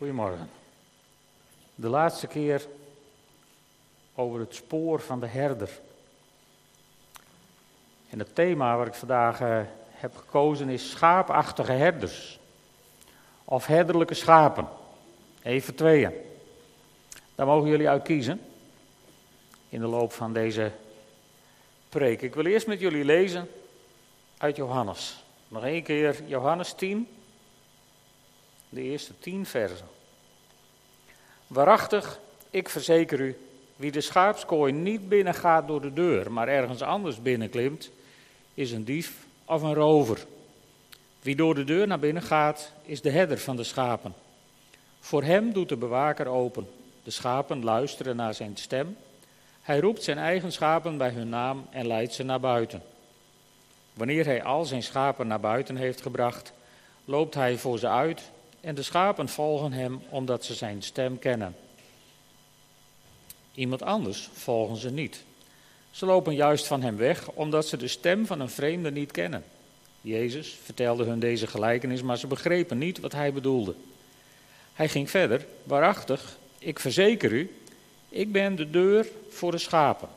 Goedemorgen. De laatste keer over het spoor van de herder. En het thema waar ik vandaag uh, heb gekozen is schaapachtige herders. Of herderlijke schapen. Even tweeën. Daar mogen jullie uit kiezen. In de loop van deze preek. Ik wil eerst met jullie lezen uit Johannes. Nog één keer Johannes 10. De eerste tien versen. Waarachtig, ik verzeker u, wie de schaapskooi niet binnengaat door de deur, maar ergens anders binnenklimt, is een dief of een rover. Wie door de deur naar binnen gaat, is de herder van de schapen. Voor hem doet de bewaker open. De schapen luisteren naar zijn stem. Hij roept zijn eigen schapen bij hun naam en leidt ze naar buiten. Wanneer hij al zijn schapen naar buiten heeft gebracht, loopt hij voor ze uit en de schapen volgen hem omdat ze zijn stem kennen. Iemand anders volgen ze niet. Ze lopen juist van hem weg omdat ze de stem van een vreemde niet kennen. Jezus vertelde hun deze gelijkenis, maar ze begrepen niet wat hij bedoelde. Hij ging verder, waarachtig, ik verzeker u, ik ben de deur voor de schapen.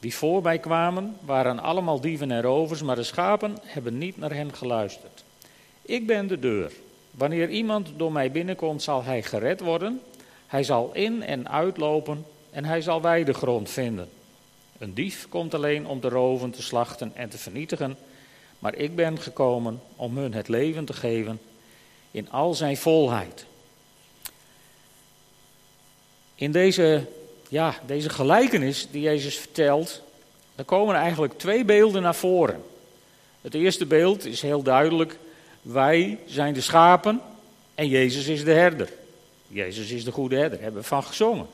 Die voor mij kwamen waren allemaal dieven en rovers, maar de schapen hebben niet naar hen geluisterd. Ik ben de deur. Wanneer iemand door mij binnenkomt, zal hij gered worden. Hij zal in en uitlopen en hij zal weidegrond vinden. Een dief komt alleen om te roven, te slachten en te vernietigen. Maar ik ben gekomen om hun het leven te geven in al zijn volheid. In deze, ja, deze gelijkenis die Jezus vertelt, er komen eigenlijk twee beelden naar voren. Het eerste beeld is heel duidelijk wij zijn de schapen en Jezus is de herder. Jezus is de goede herder, hebben we van gezongen.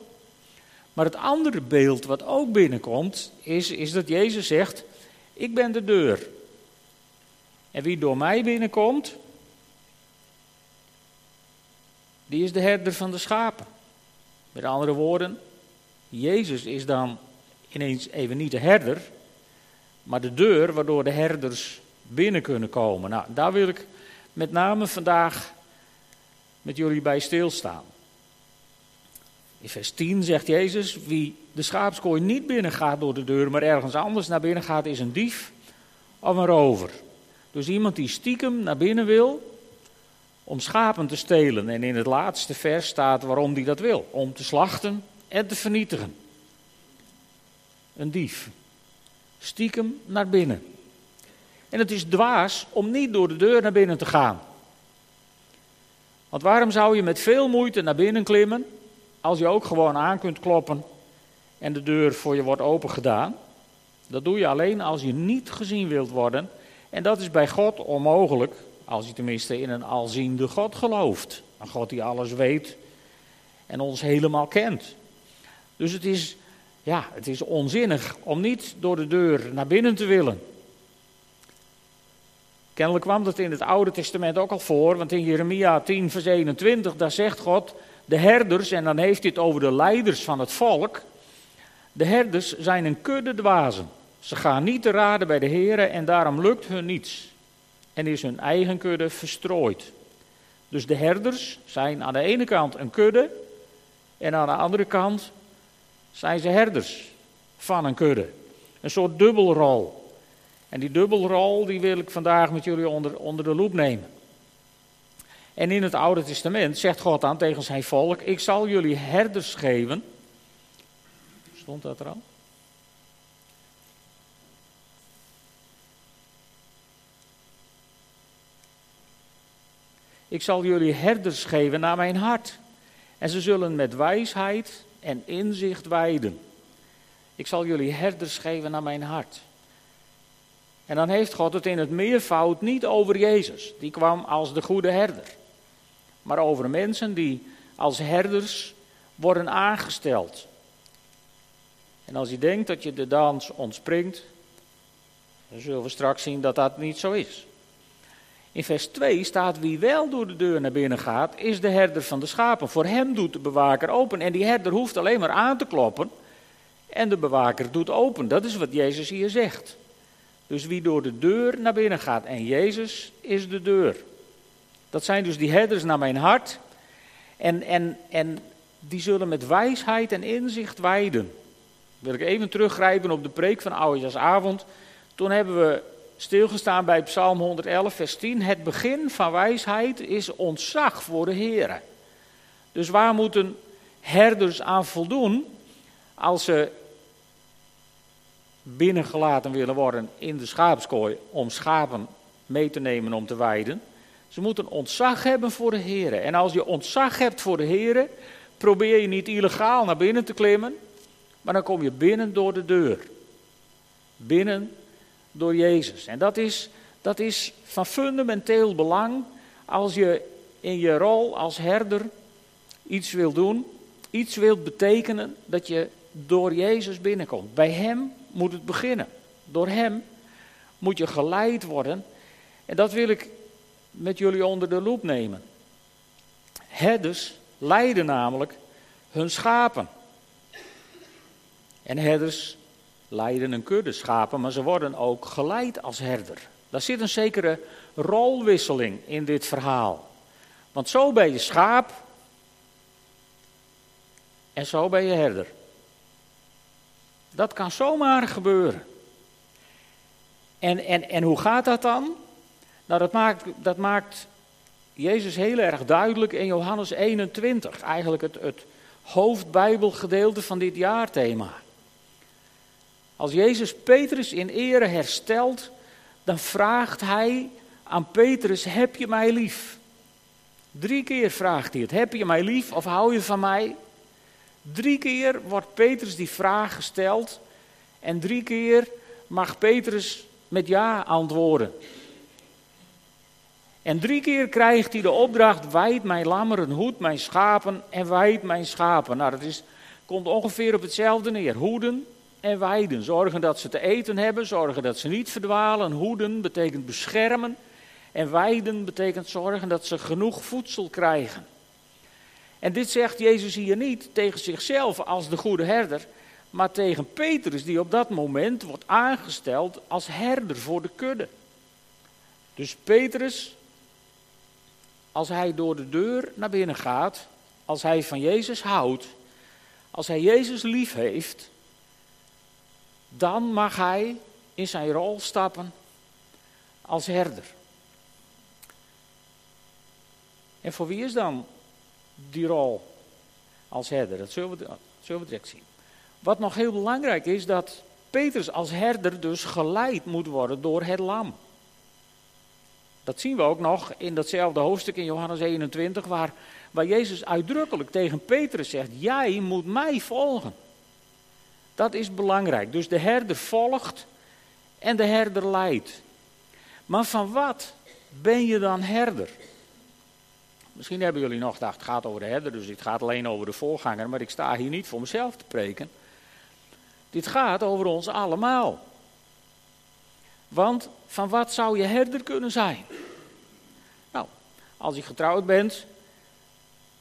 Maar het andere beeld wat ook binnenkomt, is, is dat Jezus zegt, ik ben de deur. En wie door mij binnenkomt, die is de herder van de schapen. Met andere woorden, Jezus is dan ineens even niet de herder, maar de deur waardoor de herders binnen kunnen komen. Nou, daar wil ik met name vandaag met jullie bij stilstaan. In vers 10 zegt Jezus, wie de schaapskooi niet binnengaat door de deur, maar ergens anders naar binnen gaat, is een dief of een rover. Dus iemand die stiekem naar binnen wil om schapen te stelen. En in het laatste vers staat waarom die dat wil. Om te slachten en te vernietigen. Een dief. Stiekem naar binnen. En het is dwaas om niet door de deur naar binnen te gaan. Want waarom zou je met veel moeite naar binnen klimmen als je ook gewoon aan kunt kloppen en de deur voor je wordt opengedaan? Dat doe je alleen als je niet gezien wilt worden. En dat is bij God onmogelijk, als je tenminste in een alziende God gelooft. Een God die alles weet en ons helemaal kent. Dus het is, ja, het is onzinnig om niet door de deur naar binnen te willen. Kennelijk kwam dat in het Oude Testament ook al voor, want in Jeremia 10, vers 21, daar zegt God, de herders, en dan heeft hij het over de leiders van het volk, de herders zijn een kudde dwazen. Ze gaan niet te raden bij de heren en daarom lukt hun niets. En is hun eigen kudde verstrooid. Dus de herders zijn aan de ene kant een kudde en aan de andere kant zijn ze herders van een kudde. Een soort dubbelrol. En die dubbelrol die wil ik vandaag met jullie onder, onder de loep nemen. En in het Oude Testament zegt God dan tegen zijn volk: Ik zal jullie herders geven. Stond dat er al? Ik zal jullie herders geven naar mijn hart. En ze zullen met wijsheid en inzicht wijden. Ik zal jullie herders geven naar mijn hart. En dan heeft God het in het meervoud niet over Jezus. Die kwam als de goede herder. Maar over mensen die als herders worden aangesteld. En als je denkt dat je de dans ontspringt, dan zullen we straks zien dat dat niet zo is. In vers 2 staat: Wie wel door de deur naar binnen gaat, is de herder van de schapen. Voor hem doet de bewaker open. En die herder hoeft alleen maar aan te kloppen. En de bewaker doet open. Dat is wat Jezus hier zegt. Dus wie door de deur naar binnen gaat. En Jezus is de deur. Dat zijn dus die herders naar mijn hart. En, en, en die zullen met wijsheid en inzicht wijden. Wil ik even teruggrijpen op de preek van Oudejaarsavond. Toen hebben we stilgestaan bij Psalm 111, vers 10. Het begin van wijsheid is ontzag voor de Heer. Dus waar moeten herders aan voldoen als ze binnengelaten willen worden in de schaapskooi om schapen mee te nemen om te weiden? Ze moeten ontzag hebben voor de Heer. En als je ontzag hebt voor de Heer, probeer je niet illegaal naar binnen te klimmen, maar dan kom je binnen door de deur. Binnen door Jezus. En dat is, dat is van fundamenteel belang als je in je rol als herder iets wil doen, iets wilt betekenen, dat je door Jezus binnenkomt. Bij Hem moet het beginnen. Door Hem moet je geleid worden. En dat wil ik met jullie onder de loep nemen. Herders leiden namelijk hun schapen. En herders leiden een kudde schapen, maar ze worden ook geleid als herder. Daar zit een zekere rolwisseling in dit verhaal. Want zo ben je schaap en zo ben je herder. Dat kan zomaar gebeuren. En, en, en hoe gaat dat dan? Nou, dat maakt, dat maakt Jezus heel erg duidelijk in Johannes 21. Eigenlijk het, het hoofdbijbelgedeelte van dit jaarthema. Als Jezus Petrus in ere herstelt, dan vraagt hij aan Petrus: Heb je mij lief? Drie keer vraagt hij het: Heb je mij lief of hou je van mij? Drie keer wordt Petrus die vraag gesteld en drie keer mag Petrus met ja antwoorden. En drie keer krijgt hij de opdracht: wijd mijn lammeren, hoed mijn schapen en wijd mijn schapen. Nou, dat is, komt ongeveer op hetzelfde neer. Hoeden en weiden. Zorgen dat ze te eten hebben, zorgen dat ze niet verdwalen. Hoeden betekent beschermen. En weiden betekent zorgen dat ze genoeg voedsel krijgen. En dit zegt Jezus hier niet tegen zichzelf als de goede herder, maar tegen Petrus, die op dat moment wordt aangesteld als herder voor de kudde. Dus Petrus, als hij door de deur naar binnen gaat, als hij van Jezus houdt, als hij Jezus lief heeft, dan mag hij in zijn rol stappen als herder. En voor wie is dan die rol als herder? Dat zullen we, zullen we direct zien. Wat nog heel belangrijk is, dat Petrus als herder dus geleid moet worden door het lam. Dat zien we ook nog in datzelfde hoofdstuk in Johannes 21, waar, waar Jezus uitdrukkelijk tegen Petrus zegt: Jij moet mij volgen. Dat is belangrijk. Dus de herder volgt en de herder leidt. Maar van wat ben je dan herder? Misschien hebben jullie nog gedacht, het gaat over de herder, dus dit gaat alleen over de voorganger. Maar ik sta hier niet voor mezelf te preken. Dit gaat over ons allemaal. Want van wat zou je herder kunnen zijn? Nou, als je getrouwd bent,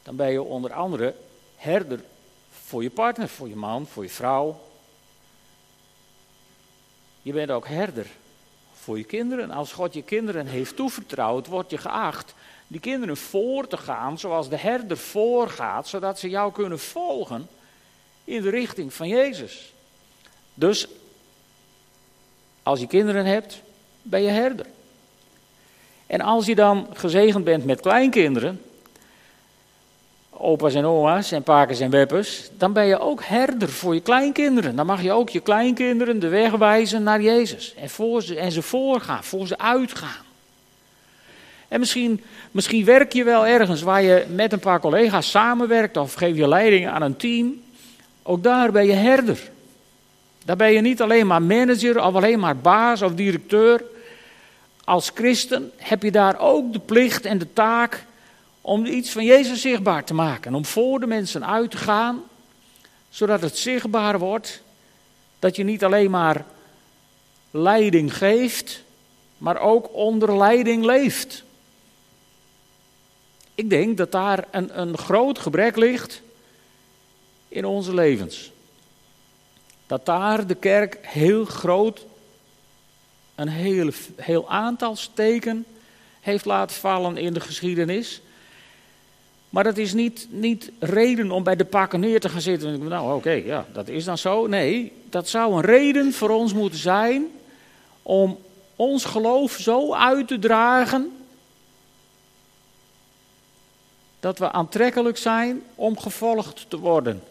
dan ben je onder andere herder voor je partner, voor je man, voor je vrouw. Je bent ook herder voor je kinderen. Als God je kinderen heeft toevertrouwd, word je geacht die kinderen voor te gaan zoals de herder voorgaat, zodat ze jou kunnen volgen in de richting van Jezus. Dus als je kinderen hebt, ben je herder. En als je dan gezegend bent met kleinkinderen, opa's en oma's en pakers en weppers, dan ben je ook herder voor je kleinkinderen. Dan mag je ook je kleinkinderen de weg wijzen naar Jezus. En, voor ze, en ze voorgaan, voor ze uitgaan. En misschien, misschien werk je wel ergens waar je met een paar collega's samenwerkt of geef je leiding aan een team. Ook daar ben je herder. Daar ben je niet alleen maar manager of alleen maar baas of directeur. Als christen heb je daar ook de plicht en de taak om iets van Jezus zichtbaar te maken. Om voor de mensen uit te gaan, zodat het zichtbaar wordt dat je niet alleen maar leiding geeft, maar ook onder leiding leeft. Ik denk dat daar een, een groot gebrek ligt in onze levens. Dat daar de kerk heel groot een heel, heel aantal steken heeft laten vallen in de geschiedenis. Maar dat is niet, niet reden om bij de pakken neer te gaan zitten. Nou, oké, ja, dat is dan zo. Nee, dat zou een reden voor ons moeten zijn om ons geloof zo uit te dragen dat we aantrekkelijk zijn om gevolgd te worden.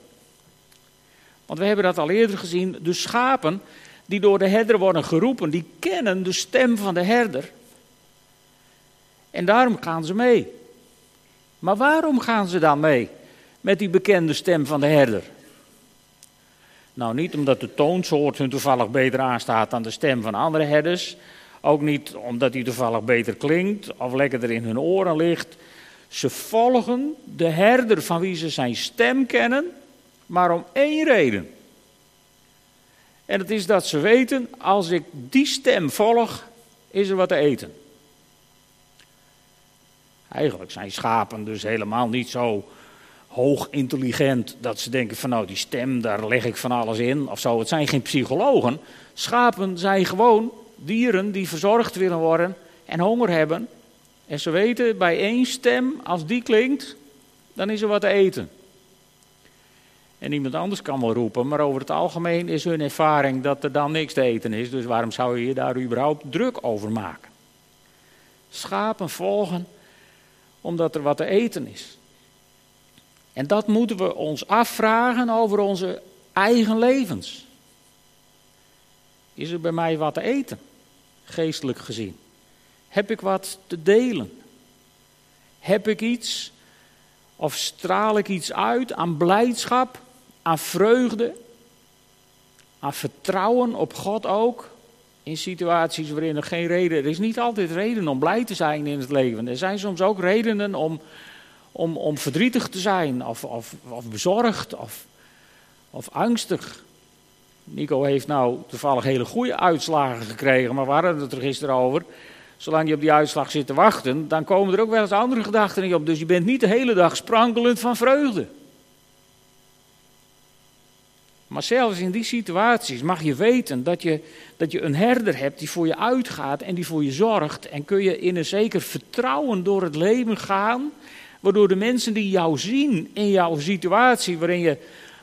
Want we hebben dat al eerder gezien. De schapen die door de herder worden geroepen, die kennen de stem van de herder. En daarom gaan ze mee. Maar waarom gaan ze dan mee met die bekende stem van de herder? Nou, niet omdat de toonsoort hun toevallig beter aanstaat dan de stem van andere herders. Ook niet omdat die toevallig beter klinkt of lekkerder in hun oren ligt. Ze volgen de herder van wie ze zijn stem kennen, maar om één reden. En dat is dat ze weten, als ik die stem volg, is er wat te eten. Eigenlijk zijn schapen dus helemaal niet zo hoog intelligent dat ze denken van nou die stem, daar leg ik van alles in of zo. Het zijn geen psychologen. Schapen zijn gewoon dieren die verzorgd willen worden en honger hebben. En ze weten bij één stem, als die klinkt, dan is er wat te eten. En iemand anders kan wel roepen, maar over het algemeen is hun ervaring dat er dan niks te eten is. Dus waarom zou je je daar überhaupt druk over maken? Schapen volgen omdat er wat te eten is. En dat moeten we ons afvragen over onze eigen levens. Is er bij mij wat te eten, geestelijk gezien? Heb ik wat te delen? Heb ik iets of straal ik iets uit aan blijdschap, aan vreugde, aan vertrouwen op God ook? In situaties waarin er geen reden is. Er is niet altijd reden om blij te zijn in het leven. Er zijn soms ook redenen om, om, om verdrietig te zijn, of, of, of bezorgd, of, of angstig. Nico heeft nou toevallig hele goede uitslagen gekregen, maar we hadden het er gisteren over. Zolang je op die uitslag zit te wachten, dan komen er ook wel eens andere gedachten in je op. Dus je bent niet de hele dag sprankelend van vreugde. Maar zelfs in die situaties mag je weten dat je, dat je een herder hebt die voor je uitgaat en die voor je zorgt. En kun je in een zeker vertrouwen door het leven gaan, waardoor de mensen die jou zien in jouw situatie, waarin je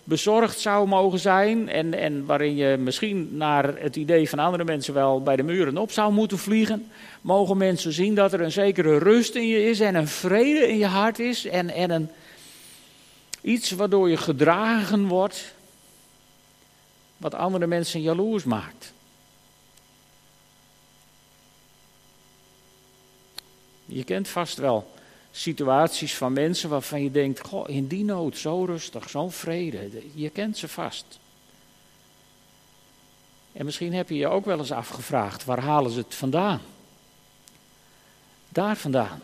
bezorgd zou mogen zijn en, en waarin je misschien naar het idee van andere mensen wel bij de muren op zou moeten vliegen, mogen mensen zien dat er een zekere rust in je is en een vrede in je hart is en, en een, iets waardoor je gedragen wordt wat andere mensen jaloers maakt. Je kent vast wel situaties van mensen waarvan je denkt: Goh, in die nood zo rustig, zo'n vrede. Je kent ze vast. En misschien heb je je ook wel eens afgevraagd: waar halen ze het vandaan? Daar vandaan.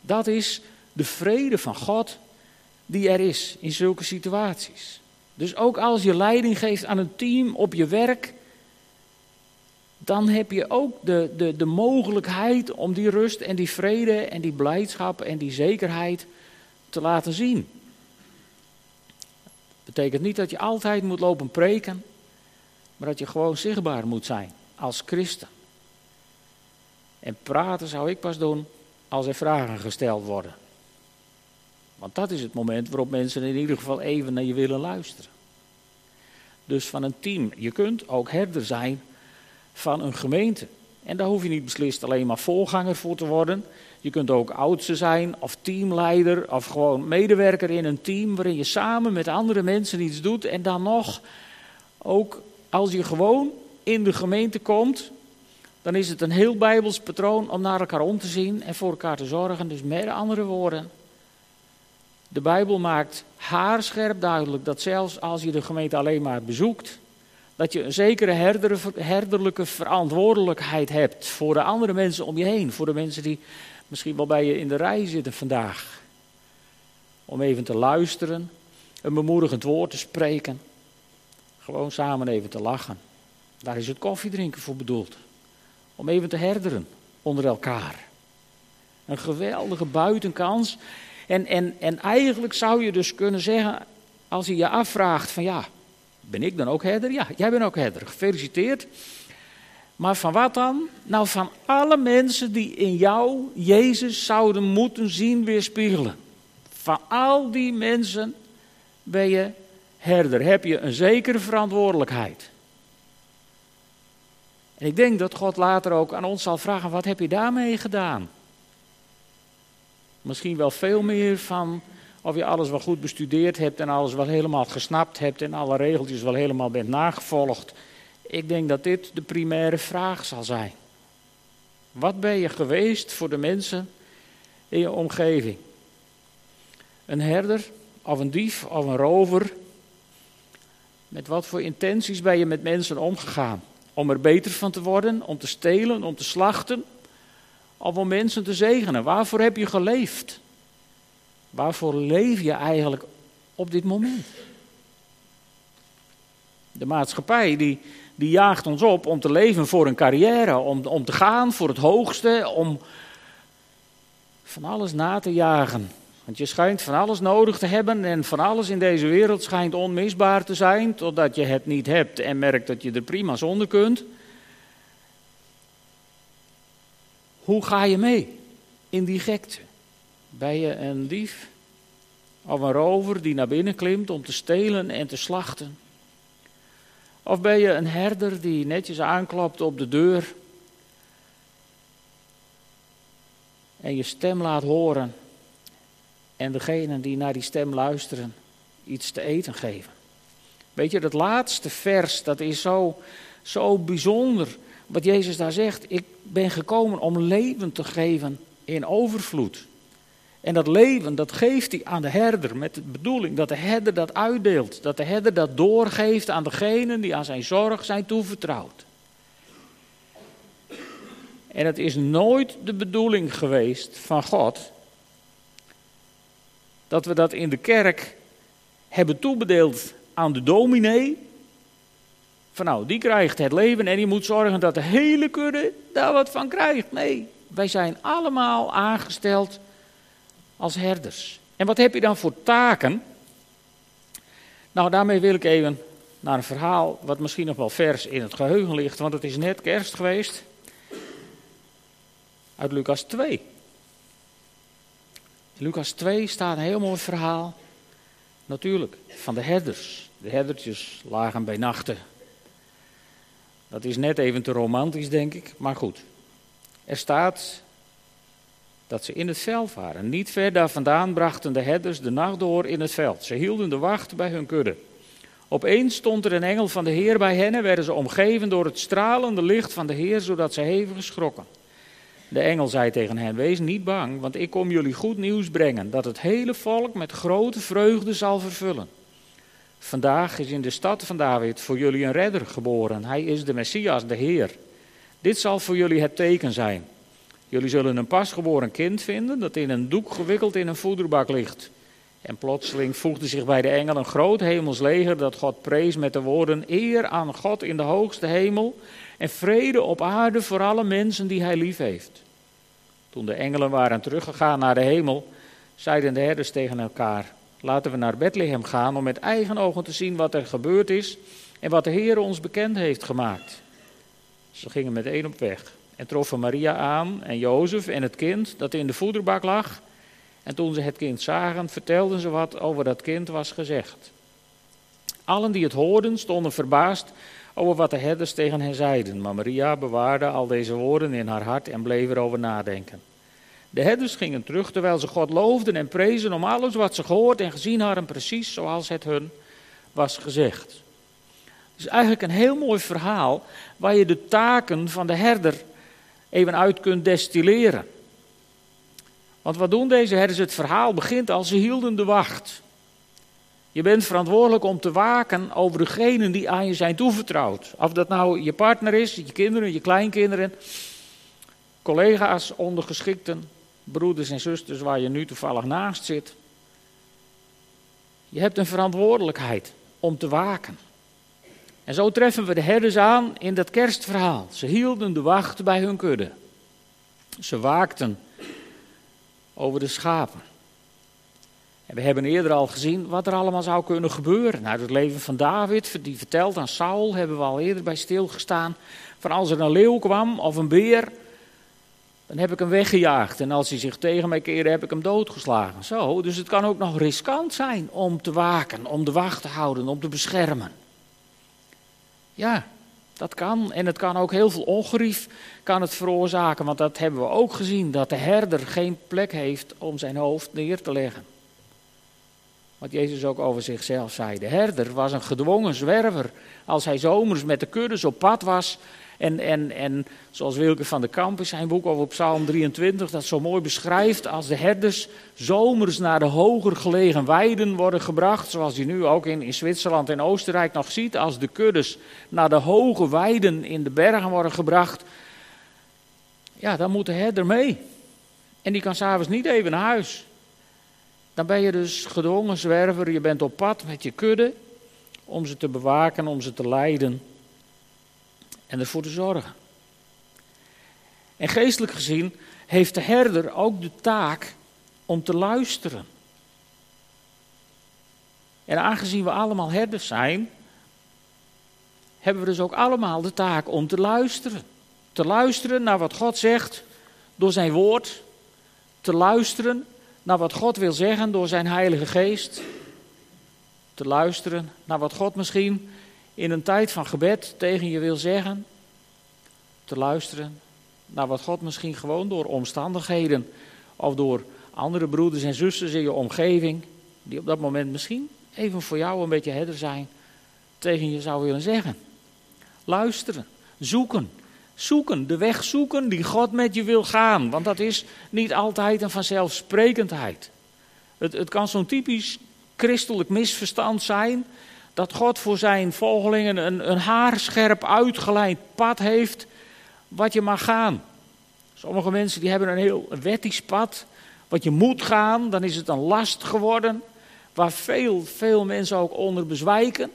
Dat is de vrede van God die er is in zulke situaties. Dus ook als je leiding geeft aan een team op je werk, dan heb je ook de, de, de mogelijkheid om die rust en die vrede en die blijdschap en die zekerheid te laten zien. Dat betekent niet dat je altijd moet lopen preken, maar dat je gewoon zichtbaar moet zijn als christen. En praten zou ik pas doen als er vragen gesteld worden. Want dat is het moment waarop mensen in ieder geval even naar je willen luisteren. Dus van een team. Je kunt ook herder zijn van een gemeente. En daar hoef je niet beslist alleen maar voorganger voor te worden. Je kunt ook oudste zijn of teamleider of gewoon medewerker in een team waarin je samen met andere mensen iets doet. En dan nog, ook als je gewoon in de gemeente komt, dan is het een heel bijbels patroon om naar elkaar om te zien en voor elkaar te zorgen. Dus met andere woorden, de Bijbel maakt haarscherp duidelijk dat zelfs als je de gemeente alleen maar bezoekt, dat je een zekere herderlijke verantwoordelijkheid hebt voor de andere mensen om je heen. Voor de mensen die misschien wel bij je in de rij zitten vandaag. Om even te luisteren, een bemoedigend woord te spreken. Gewoon samen even te lachen. Daar is het koffiedrinken voor bedoeld. Om even te herderen onder elkaar. Een geweldige buitenkans. En, en, en eigenlijk zou je dus kunnen zeggen, als je je afvraagt van ja, ben ik dan ook herder? Ja, jij bent ook herder. Gefeliciteerd. Maar van wat dan? Nou, van alle mensen die in jou Jezus zouden moeten zien weerspiegelen. Van al die mensen ben je herder, heb je een zekere verantwoordelijkheid. En ik denk dat God later ook aan ons zal vragen: wat heb je daarmee gedaan? Misschien wel veel meer van of je alles wel goed bestudeerd hebt en alles wel helemaal gesnapt hebt en alle regeltjes wel helemaal bent nagevolgd. Ik denk dat dit de primaire vraag zal zijn. Wat ben je geweest voor de mensen in je omgeving? Een herder of een dief of een rover? Met wat voor intenties ben je met mensen omgegaan? Om er beter van te worden, om te stelen, om te slachten? Of om mensen te zegenen? Waarvoor heb je geleefd? Waarvoor leef je eigenlijk op dit moment? De maatschappij die, die jaagt ons op om te leven voor een carrière, om, om te gaan voor het hoogste, om van alles na te jagen. Want je schijnt van alles nodig te hebben en van alles in deze wereld schijnt onmisbaar te zijn, totdat je het niet hebt en merkt dat je er prima zonder kunt. Hoe ga je mee in die gekte? Ben je een dief of een rover die naar binnen klimt om te stelen en te slachten? Of ben je een herder die netjes aanklopt op de deur en je stem laat horen en degenen die naar die stem luisteren iets te eten geven? Weet je, dat laatste vers, dat is zo, zo bijzonder. Wat Jezus daar zegt, ik ben gekomen om leven te geven in overvloed. En dat leven, dat geeft hij aan de herder met de bedoeling dat de herder dat uitdeelt. Dat de herder dat doorgeeft aan degenen die aan zijn zorg zijn toevertrouwd. En het is nooit de bedoeling geweest van God dat we dat in de kerk hebben toebedeeld aan de dominee. Van nou, die krijgt het leven en die moet zorgen dat de hele kudde daar wat van krijgt. Nee, wij zijn allemaal aangesteld als herders. En wat heb je dan voor taken? Nou, daarmee wil ik even naar een verhaal wat misschien nog wel vers in het geheugen ligt, want het is net kerst geweest. Uit Lucas 2. Lucas 2 staat een heel mooi verhaal. Natuurlijk, van de herders. De herdertjes lagen bij nachten. Dat is net even te romantisch, denk ik, maar goed. Er staat dat ze in het veld waren. Niet ver daar vandaan brachten de herders de nacht door in het veld. Ze hielden de wacht bij hun kudde. Opeens stond er een engel van de Heer bij hen en werden ze omgeven door het stralende licht van de Heer, zodat ze hevig schrokken. De engel zei tegen hen: Wees niet bang, want ik kom jullie goed nieuws brengen, dat het hele volk met grote vreugde zal vervullen. Vandaag is in de stad van David voor jullie een redder geboren. Hij is de Messias, de Heer. Dit zal voor jullie het teken zijn. Jullie zullen een pasgeboren kind vinden dat in een doek gewikkeld in een voederbak ligt. En plotseling voegde zich bij de engel een groot hemelsleger dat God prees met de woorden: Eer aan God in de hoogste hemel en vrede op aarde voor alle mensen die hij lief heeft. Toen de engelen waren teruggegaan naar de hemel, zeiden de herders tegen elkaar: Laten we naar Bethlehem gaan om met eigen ogen te zien wat er gebeurd is en wat de Heer ons bekend heeft gemaakt. Ze gingen meteen op weg en troffen Maria aan en Jozef en het kind dat in de voederbak lag. En toen ze het kind zagen, vertelden ze wat over dat kind was gezegd. Allen die het hoorden stonden verbaasd over wat de herders tegen hen zeiden. Maar Maria bewaarde al deze woorden in haar hart en bleef erover nadenken. De herders gingen terug terwijl ze God loofden en prezen om alles wat ze gehoord en gezien hadden, precies zoals het hun was gezegd. Het is eigenlijk een heel mooi verhaal waar je de taken van de herder even uit kunt destilleren. Want wat doen deze herders? Het verhaal begint als ze hielden de wacht. Je bent verantwoordelijk om te waken over degenen die aan je zijn toevertrouwd. Of dat nou je partner is, je kinderen, je kleinkinderen, collega's, ondergeschikten, broeders en zusters waar je nu toevallig naast zit. Je hebt een verantwoordelijkheid om te waken. En zo treffen we de herders aan in dat kerstverhaal. Ze hielden de wacht bij hun kudde. Ze waakten over de schapen. En we hebben eerder al gezien wat er allemaal zou kunnen gebeuren. Uit het leven van David, die vertelt aan Saul, hebben we al eerder bij stilgestaan. Van als er een leeuw kwam of een beer, dan heb ik hem weggejaagd. En als hij zich tegen mij keerde, heb ik hem doodgeslagen. Zo, dus het kan ook nog riskant zijn om te waken, om de wacht te houden, om te beschermen. Ja, dat kan. En het kan ook heel veel ongerief kan het veroorzaken. Want dat hebben we ook gezien, dat de herder geen plek heeft om zijn hoofd neer te leggen. Wat Jezus ook over zichzelf zei. De herder was een gedwongen zwerver. Als hij zomers met de kuddes op pad was. En, en, en zoals Wilke van de Kamp in zijn boek over Psalm 23 dat zo mooi beschrijft. Als de herders zomers naar de hoger gelegen weiden worden gebracht. Zoals je nu ook in, in Zwitserland en Oostenrijk nog ziet. Als de kuddes naar de hoge weiden in de bergen worden gebracht. Ja, dan moet de herder mee. En die kan s'avonds niet even naar huis. Dan ben je dus gedwongen zwerver, je bent op pad met je kudde om ze te bewaken, om ze te leiden en ervoor te zorgen. En geestelijk gezien heeft de herder ook de taak om te luisteren. En aangezien we allemaal herders zijn, hebben we dus ook allemaal de taak om te luisteren. Te luisteren naar wat God zegt door zijn woord. Te luisteren naar wat God wil zeggen door zijn Heilige Geest. Te luisteren naar wat God misschien in een tijd van gebed tegen je wil zeggen. Te luisteren naar wat God misschien gewoon door omstandigheden of door andere broeders en zusters in je omgeving, die op dat moment misschien even voor jou een beetje herder zijn, tegen je zou willen zeggen. Luisteren, zoeken, zoeken, de weg zoeken die God met je wil gaan. Want dat is niet altijd een vanzelfsprekendheid. Het, het kan zo'n typisch christelijk misverstand zijn dat God voor zijn volgelingen een, een haarscherp uitgeleid pad heeft wat je mag gaan. Sommige mensen die hebben een heel wettisch pad, wat je moet gaan, dan is het een last geworden, waar veel, veel mensen ook onder bezwijken.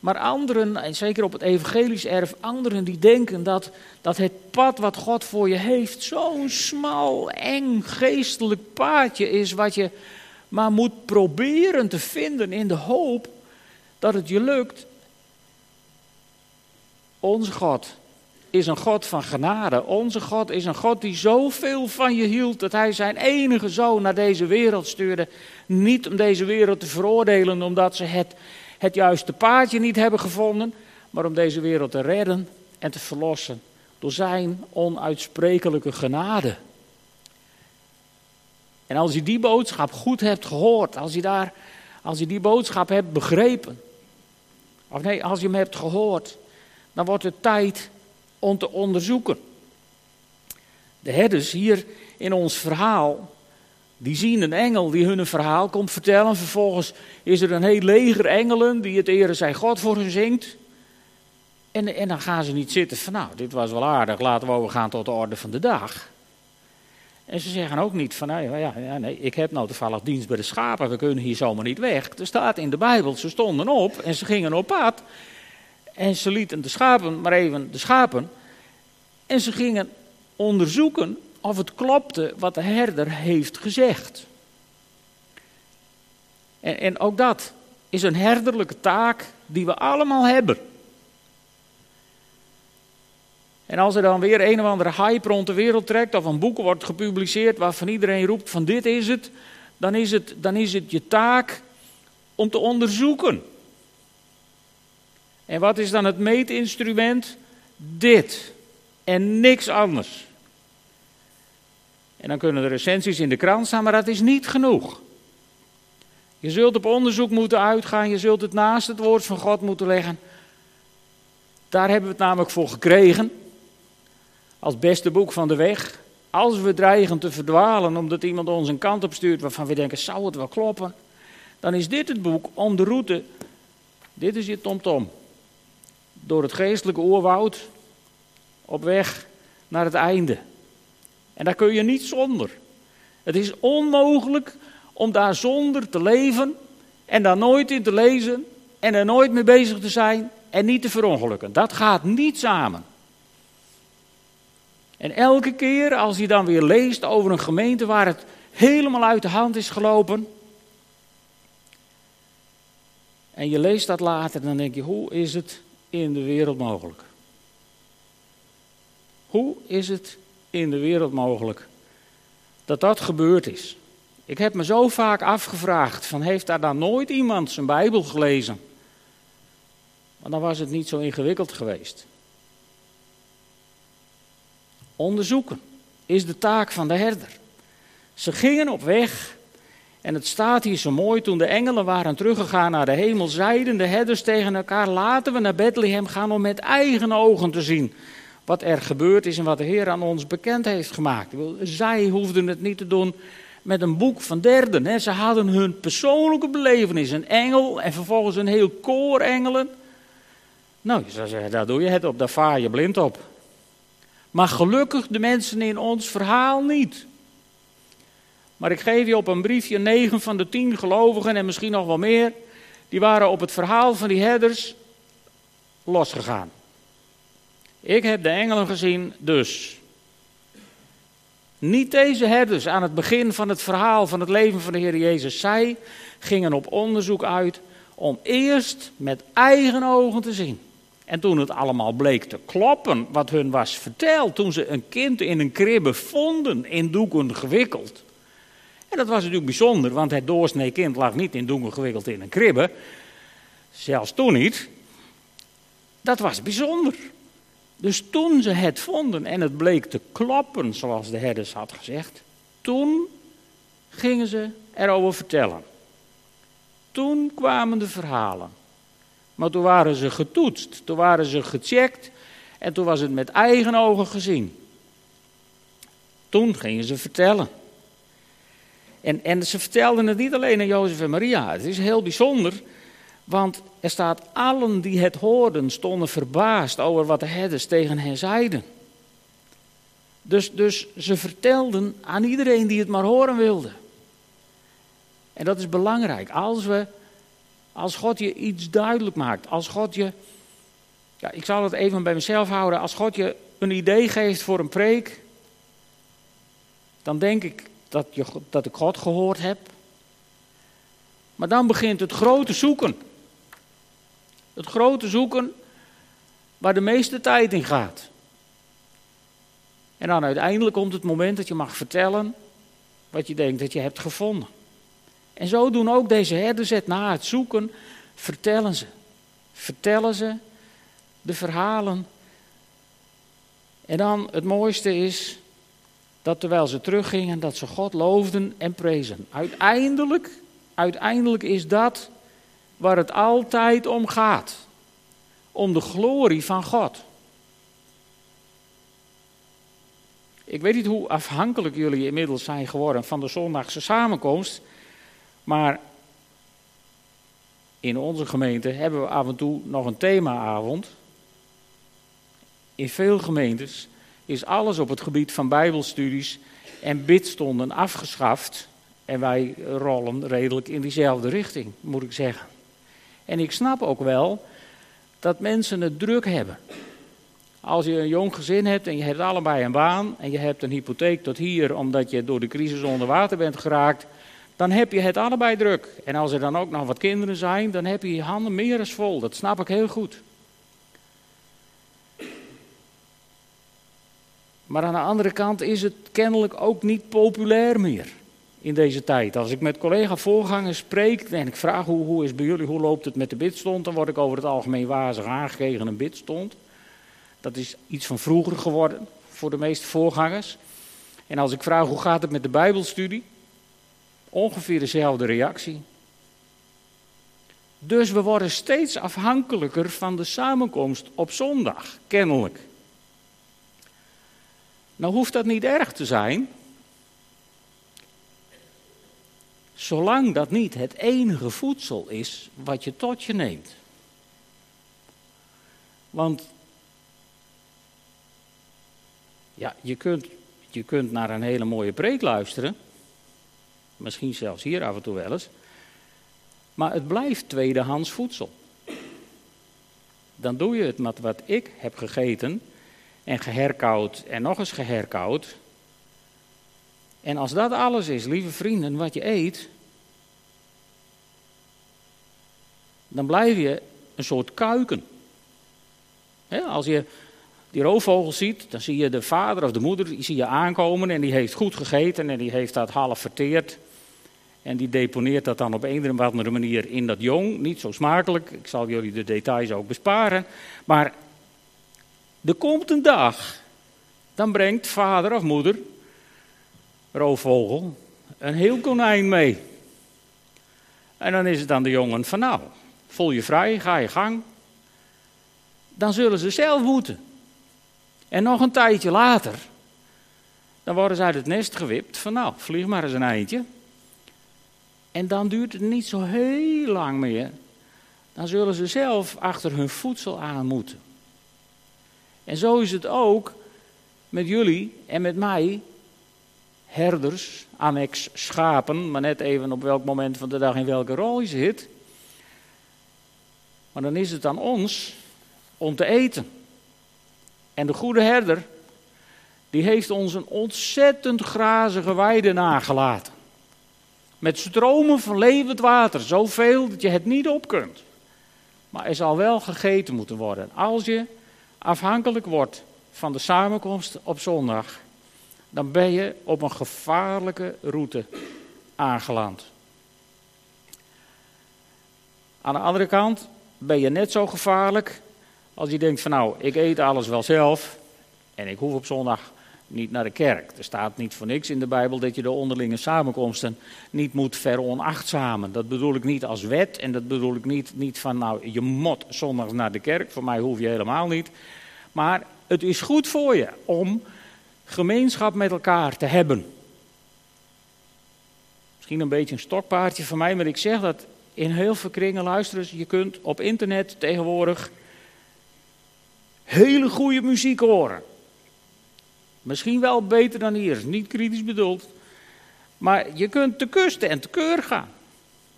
Maar anderen, en zeker op het evangelisch erf, anderen die denken dat, dat het pad wat God voor je heeft zo'n smal, eng, geestelijk paadje is, wat je maar moet proberen te vinden in de hoop dat het je lukt. Onze God is een God van genade. Onze God is een God die zoveel van je hield dat hij zijn enige zoon naar deze wereld stuurde. Niet om deze wereld te veroordelen omdat ze het het juiste paadje niet hebben gevonden, maar om deze wereld te redden en te verlossen door zijn onuitsprekelijke genade. En als je die boodschap goed hebt gehoord, als je, daar, als je die boodschap hebt begrepen, of nee, als je hem hebt gehoord, dan wordt het tijd om te onderzoeken. De herders hier in ons verhaal, die zien een engel die hun een verhaal komt vertellen. Vervolgens is er een heel leger engelen die het ere zij God voor hun zingt. En, en dan gaan ze niet zitten van nou, dit was wel aardig, laten we overgaan tot de orde van de dag. En ze zeggen ook niet van, nou ja, ja, nee, ik heb nou toevallig dienst bij de schapen, we kunnen hier zomaar niet weg. Er staat in de Bijbel, ze stonden op en ze gingen op pad. En ze lieten de schapen, maar even de schapen. En ze gingen onderzoeken of het klopte wat de herder heeft gezegd. En, en ook dat is een herderlijke taak die we allemaal hebben. En als er dan weer een of andere hype rond de wereld trekt, of een boek wordt gepubliceerd waarvan iedereen roept van dit is het, dan is het, dan is het je taak om te onderzoeken. En wat is dan het meetinstrument? Dit en niks anders. En dan kunnen de recensies in de krant staan, maar dat is niet genoeg. Je zult op onderzoek moeten uitgaan, je zult het naast het woord van God moeten leggen. Daar hebben we het namelijk voor gekregen. Als beste boek van de weg. Als we dreigen te verdwalen omdat iemand ons een kant op stuurt waarvan we denken, zou het wel kloppen? Dan is dit het boek om de route. Dit is je tomtom. Door het geestelijke oerwoud op weg naar het einde. En daar kun je niet zonder. Het is onmogelijk om daar zonder te leven en daar nooit in te lezen en er nooit mee bezig te zijn en niet te verongelukken. Dat gaat niet samen. En elke keer als je dan weer leest over een gemeente waar het helemaal uit de hand is gelopen, En je leest dat later, dan denk je, hoe is het in de wereld mogelijk? Hoe is het in de wereld mogelijk dat dat gebeurd is? Ik heb me zo vaak afgevraagd: van heeft daar dan nooit iemand zijn Bijbel gelezen? Want dan was het niet zo ingewikkeld geweest. Onderzoeken is de taak van de herder. Ze gingen op weg en het staat hier zo mooi, toen de engelen waren teruggegaan naar de hemel, zeiden de herders tegen elkaar, laten we naar Bethlehem gaan om met eigen ogen te zien wat er gebeurd is en wat de Heer aan ons bekend heeft gemaakt. Zij hoefden het niet te doen met een boek van derden. Hè. Ze hadden hun persoonlijke belevenis, een engel en vervolgens een heel koor engelen. Nou, je zou zeggen, daar doe je het op, daar vaar je blind op. Maar gelukkig de mensen in ons verhaal niet. Maar ik geef je op een briefje negen van de tien gelovigen en misschien nog wel meer. Die waren op het verhaal van die herders losgegaan. Ik heb de engelen gezien, dus. Niet deze herders aan het begin van het verhaal van het leven van de Heer Jezus. Zij gingen op onderzoek uit om eerst met eigen ogen te zien. En toen het allemaal bleek te kloppen wat hun was verteld, toen ze een kind in een kribbe vonden, in doeken gewikkeld. En dat was natuurlijk bijzonder, want het doorsnee kind lag niet in doeken gewikkeld in een kribbe. Zelfs toen niet. Dat was bijzonder. Dus toen ze het vonden en het bleek te kloppen, zoals de herders had gezegd, toen gingen ze erover vertellen. Toen kwamen de verhalen. Maar toen waren ze getoetst, toen waren ze gecheckt en toen was het met eigen ogen gezien. Toen gingen ze vertellen. En, en ze vertelden het niet alleen aan Jozef en Maria. Het is heel bijzonder, want er staat: allen die het hoorden stonden verbaasd over wat de herders tegen hen zeiden. Dus, dus ze vertelden aan iedereen die het maar horen wilde. En dat is belangrijk. Als, we, als God je iets duidelijk maakt, als God je, ja, ik zal het even bij mezelf houden, als God je een idee geeft voor een preek, dan denk ik dat, je, dat ik God gehoord heb. Maar dan begint het grote zoeken. Het grote zoeken waar de meeste tijd in gaat. En dan uiteindelijk komt het moment dat je mag vertellen wat je denkt dat je hebt gevonden. En zo doen ook deze herders na het zoeken, vertellen ze. Vertellen ze de verhalen. En dan het mooiste is dat terwijl ze teruggingen, dat ze God loofden en prezen. Uiteindelijk, uiteindelijk is dat waar het altijd om gaat. Om de glorie van God. Ik weet niet hoe afhankelijk jullie inmiddels zijn geworden van de zondagse samenkomst. Maar in onze gemeente hebben we af en toe nog een themaavond. In veel gemeentes is alles op het gebied van bijbelstudies en bidstonden afgeschaft. En wij rollen redelijk in diezelfde richting, moet ik zeggen. En ik snap ook wel dat mensen het druk hebben. Als je een jong gezin hebt en je hebt allebei een baan en je hebt een hypotheek tot hier omdat je door de crisis onder water bent geraakt, dan heb je het allebei druk. En als er dan ook nog wat kinderen zijn, dan heb je je handen meer eens vol. Dat snap ik heel goed. Maar aan de andere kant is het kennelijk ook niet populair meer in deze tijd. Als ik met collega-voorgangers spreek en ik vraag hoe, hoe is bij jullie, hoe loopt het met de bidstond, dan word ik over het algemeen wazig aangekregen een bidstond. Dat is iets van vroeger geworden voor de meeste voorgangers. En als ik vraag hoe gaat het met de Bijbelstudie, ongeveer dezelfde reactie. Dus we worden steeds afhankelijker van de samenkomst op zondag, kennelijk. Nou hoeft dat niet erg te zijn, zolang dat niet het enige voedsel is wat je tot je neemt. Want ja, je kunt, je kunt naar een hele mooie preek luisteren, misschien zelfs hier af en toe wel eens, maar het blijft tweedehands voedsel. Dan doe je het met wat ik heb gegeten en geherkoud en nog eens geherkoud. En als dat alles is, lieve vrienden, wat je eet, dan blijf je een soort kuiken. als je die roofvogel ziet, dan zie je de vader of de moeder die zie je aankomen en die heeft goed gegeten en die heeft dat half verteerd. En die deponeert dat dan op een of andere manier in dat jong. Niet zo smakelijk, ik zal jullie de details ook besparen. Maar er komt een dag, dan brengt vader of moeder, roofvogel, een heel konijn mee. En dan is het aan de jongen van nou, voel je vrij, ga je gang. Dan zullen ze zelf moeten. En nog een tijdje later, dan worden ze uit het nest gewipt van nou, vlieg maar eens een eindje. En dan duurt het niet zo heel lang meer. Dan zullen ze zelf achter hun voedsel aan moeten. En zo is het ook met jullie en met mij, herders, annex schapen, maar net even op welk moment van de dag in welke rol je zit. Maar dan is het aan ons om te eten. En de goede herder, die heeft ons een ontzettend grazige weide nagelaten. Met stromen van levend water, zoveel dat je het niet op kunt. Maar er zal wel gegeten moeten worden. Als je afhankelijk wordt van de samenkomst op zondag, dan ben je op een gevaarlijke route aangeland. Aan de andere kant ben je net zo gevaarlijk als je denkt van nou, ik eet alles wel zelf en ik hoef op zondag niet naar de kerk. Er staat niet voor niks in de Bijbel dat je de onderlinge samenkomsten niet moet veronachtzamen. Dat bedoel ik niet als wet en dat bedoel ik niet, niet van nou, je moet zondags naar de kerk. Voor mij hoef je helemaal niet. Maar het is goed voor je om gemeenschap met elkaar te hebben. Misschien een beetje een stokpaardje van mij, maar ik zeg dat in heel veel kringen, luisteren. je kunt op internet tegenwoordig hele goede muziek horen. Misschien wel beter dan hier, niet kritisch bedoeld. Maar je kunt te kusten en te keur gaan.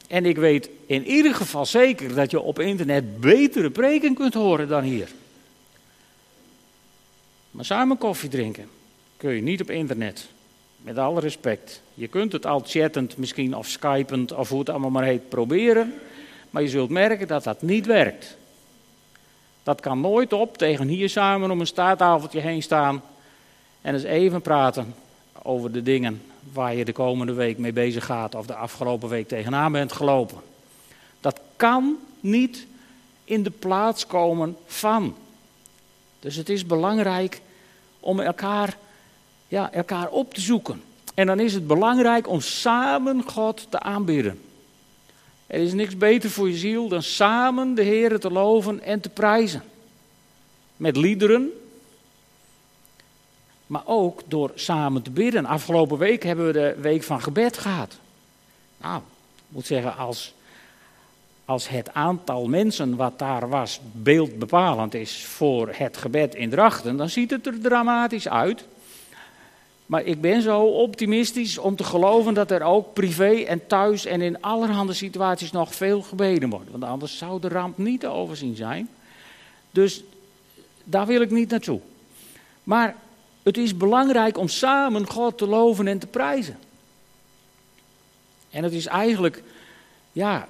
En ik weet in ieder geval zeker dat je op internet betere preken kunt horen dan hier. Maar samen koffie drinken kun je niet op internet. Met alle respect. Je kunt het al chattend misschien of skypend of hoe het allemaal maar heet proberen. Maar je zult merken dat dat niet werkt. Dat kan nooit op tegen hier samen om een staattafeltje heen staan en eens even praten over de dingen waar je de komende week mee bezig gaat of de afgelopen week tegenaan bent gelopen. Dat kan niet in de plaats komen van. Dus het is belangrijk om elkaar, ja, elkaar op te zoeken. En dan is het belangrijk om samen God te aanbidden. Er is niks beter voor je ziel dan samen de Heer te loven en te prijzen. Met liederen, maar ook door samen te bidden. Afgelopen week hebben we de week van gebed gehad. Nou, ik moet zeggen, als, als het aantal mensen wat daar was beeldbepalend is voor het gebed in Drachten, dan ziet het er dramatisch uit. Maar ik ben zo optimistisch om te geloven dat er ook privé en thuis en in allerhande situaties nog veel gebeden wordt. Want anders zou de ramp niet te overzien zijn. Dus daar wil ik niet naartoe. Maar het is belangrijk om samen God te loven en te prijzen. En het is eigenlijk, ja,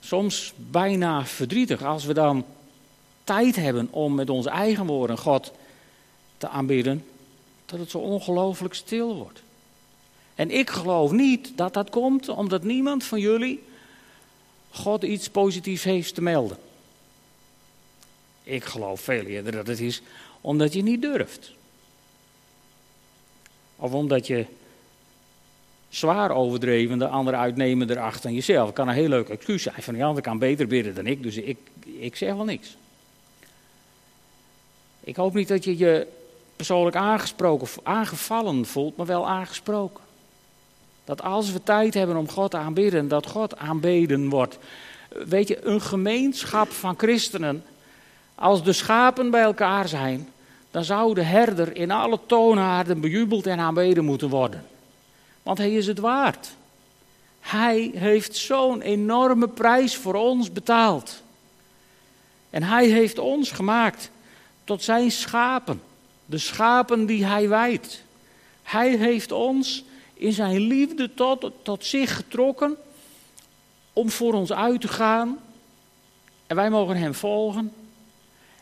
soms bijna verdrietig als we dan tijd hebben om met onze eigen woorden God te aanbidden, dat het zo ongelooflijk stil wordt. En ik geloof niet dat dat komt omdat niemand van jullie God iets positiefs heeft te melden. Ik geloof veel eerder dat het is omdat je niet durft. Of omdat je zwaar overdreven de andere uitnemen erachter dan jezelf. Dat kan een heel leuk excuus zijn. Van die andere kan beter bidden dan ik, dus ik, ik zeg wel niks. Ik hoop niet dat je je persoonlijk aangesproken of aangevallen voelt, maar wel aangesproken. Dat als we tijd hebben om God te aanbidden, dat God aanbeden wordt. Weet je, een gemeenschap van christenen, als de schapen bij elkaar zijn, dan zou de herder in alle toonaarden bejubeld en aanbeden moeten worden. Want hij is het waard. Hij heeft zo'n enorme prijs voor ons betaald. En hij heeft ons gemaakt tot zijn schapen. De schapen die hij wijdt. Hij heeft ons in zijn liefde tot, tot zich getrokken om voor ons uit te gaan En wij mogen hem volgen.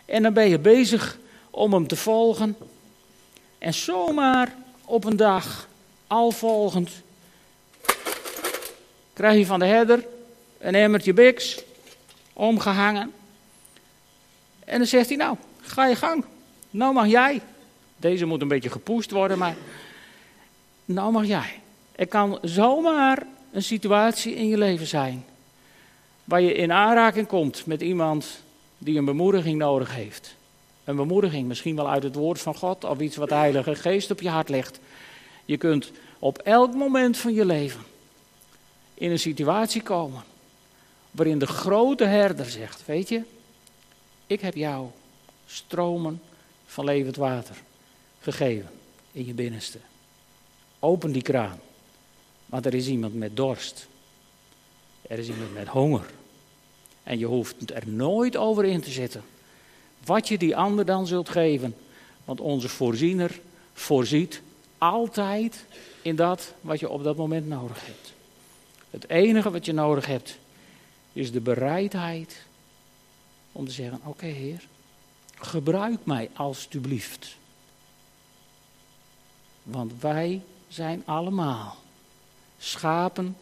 En dan ben je bezig om hem te volgen. En zomaar op een dag, al volgend, krijg je van de herder een emmertje biks omgehangen. En dan zegt hij, nou, ga je gang. Nou mag jij. Deze moet een beetje gepoest worden, maar nou mag jij. Er kan zomaar een situatie in je leven zijn waar je in aanraking komt met iemand die een bemoediging nodig heeft. Een bemoediging, misschien wel uit het woord van God of iets wat de Heilige Geest op je hart legt. Je kunt op elk moment van je leven in een situatie komen waarin de grote herder zegt: Weet je, ik heb jou stromen van levend water gegeven in je binnenste. Open die kraan, want er is iemand met dorst. Er is iemand met honger. En je hoeft er nooit over in te zetten wat je die ander dan zult geven. Want onze voorziener voorziet altijd in dat wat je op dat moment nodig hebt. Het enige wat je nodig hebt is de bereidheid om te zeggen: Oké, Heer, gebruik mij alstublieft. Want wij zijn allemaal schapen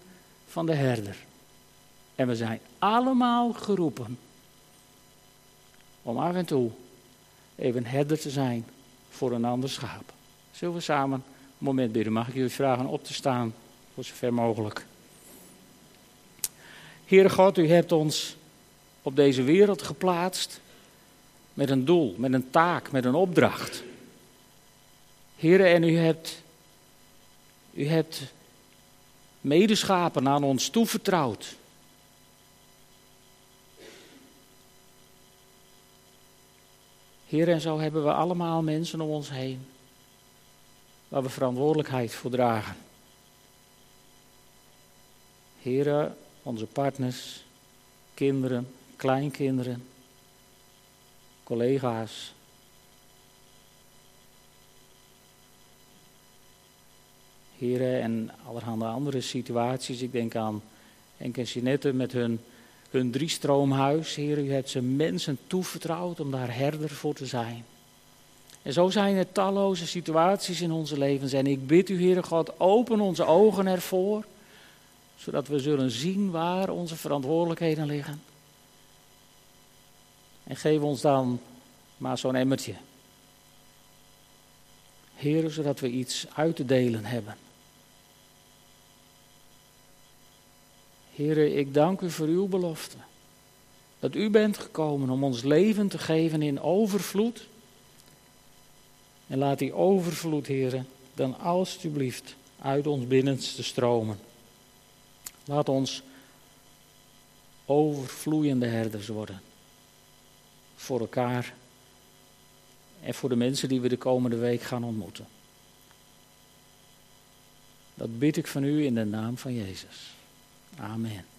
van de herder. En we zijn allemaal geroepen om af en toe even herder te zijn voor een ander schaap. Zullen we samen een moment bidden? Mag ik jullie vragen op te staan, voor zover mogelijk. Heere God, u hebt ons op deze wereld geplaatst met een doel, met een taak, met een opdracht. Heere, en u hebt, u hebt medeschapen aan ons toevertrouwd. Heer, en zo hebben we allemaal mensen om ons heen waar we verantwoordelijkheid voor dragen. Heren, onze partners, kinderen, kleinkinderen, collega's. Heren, en allerhande andere situaties. Ik denk aan Henk en Jeanette met hun hun driestroomhuis. Heer, u hebt ze mensen toevertrouwd om daar herder voor te zijn. En zo zijn er talloze situaties in onze levens. En ik bid u, Heere God, open onze ogen ervoor, zodat we zullen zien waar onze verantwoordelijkheden liggen. En geef ons dan maar zo'n emmertje. Heer, zodat we iets uit te delen hebben. Heren, ik dank u voor uw belofte. Dat u bent gekomen om ons leven te geven in overvloed. En laat die overvloed, heren, dan alstublieft uit ons binnenste stromen. Laat ons overvloeiende herders worden. Voor elkaar en voor de mensen die we de komende week gaan ontmoeten. Dat bid ik van u in de naam van Jezus. Amen.